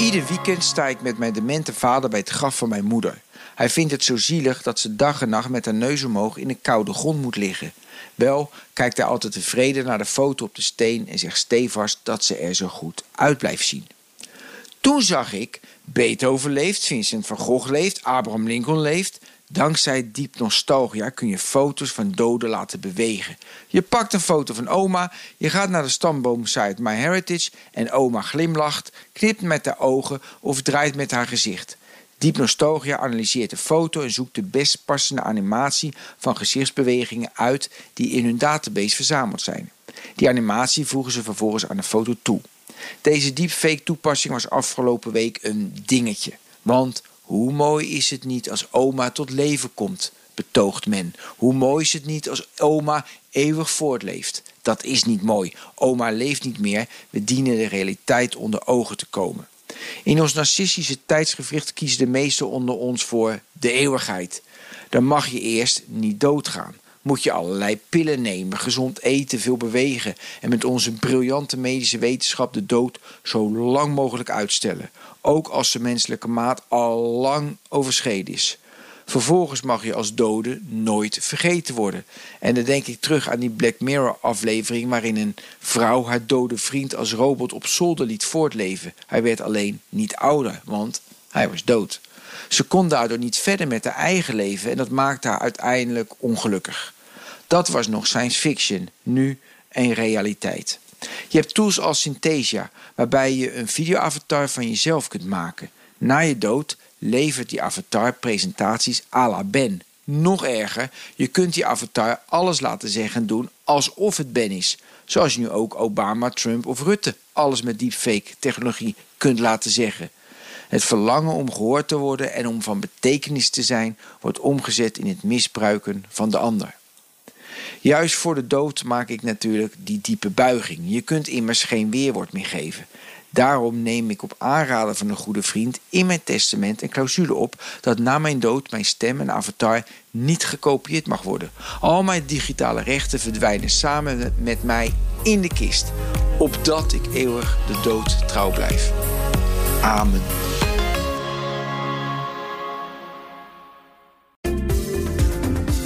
Ieder weekend sta ik met mijn demente vader bij het graf van mijn moeder. Hij vindt het zo zielig dat ze dag en nacht met haar neus omhoog in een koude grond moet liggen. Wel kijkt hij altijd tevreden naar de foto op de steen en zegt stevast dat ze er zo goed uit blijft zien. Toen zag ik, Beethoven leeft, Vincent van Gogh leeft, Abraham Lincoln leeft. Dankzij diep nostalgia kun je foto's van doden laten bewegen. Je pakt een foto van oma, je gaat naar de stamboomsite MyHeritage en oma glimlacht, knipt met haar ogen of draait met haar gezicht. Diep Nostalgia analyseert de foto en zoekt de best passende animatie van gezichtsbewegingen uit die in hun database verzameld zijn. Die animatie voegen ze vervolgens aan de foto toe. Deze deepfake toepassing was afgelopen week een dingetje. Want hoe mooi is het niet als oma tot leven komt, betoogt men. Hoe mooi is het niet als oma eeuwig voortleeft. Dat is niet mooi. Oma leeft niet meer. We dienen de realiteit onder ogen te komen. In ons narcistische tijdsgevricht kiezen de meesten onder ons voor de eeuwigheid. Dan mag je eerst niet doodgaan. Moet je allerlei pillen nemen, gezond eten, veel bewegen en met onze briljante medische wetenschap de dood zo lang mogelijk uitstellen. Ook als de menselijke maat al lang overschreden is. Vervolgens mag je als dode nooit vergeten worden. En dan denk ik terug aan die Black Mirror aflevering waarin een vrouw haar dode vriend als robot op zolder liet voortleven. Hij werd alleen niet ouder, want hij was dood. Ze kon daardoor niet verder met haar eigen leven en dat maakte haar uiteindelijk ongelukkig. Dat was nog science fiction, nu een realiteit. Je hebt tools als Synthesia, waarbij je een videoavatar van jezelf kunt maken. Na je dood levert die avatar presentaties à la Ben. Nog erger, je kunt die avatar alles laten zeggen en doen alsof het Ben is. Zoals je nu ook Obama, Trump of Rutte alles met deepfake technologie kunt laten zeggen. Het verlangen om gehoord te worden en om van betekenis te zijn wordt omgezet in het misbruiken van de ander. Juist voor de dood maak ik natuurlijk die diepe buiging. Je kunt immers geen weerwoord meer geven. Daarom neem ik op aanraden van een goede vriend in mijn testament een clausule op dat na mijn dood mijn stem en avatar niet gekopieerd mag worden. Al mijn digitale rechten verdwijnen samen met mij in de kist, opdat ik eeuwig de dood trouw blijf. Amen.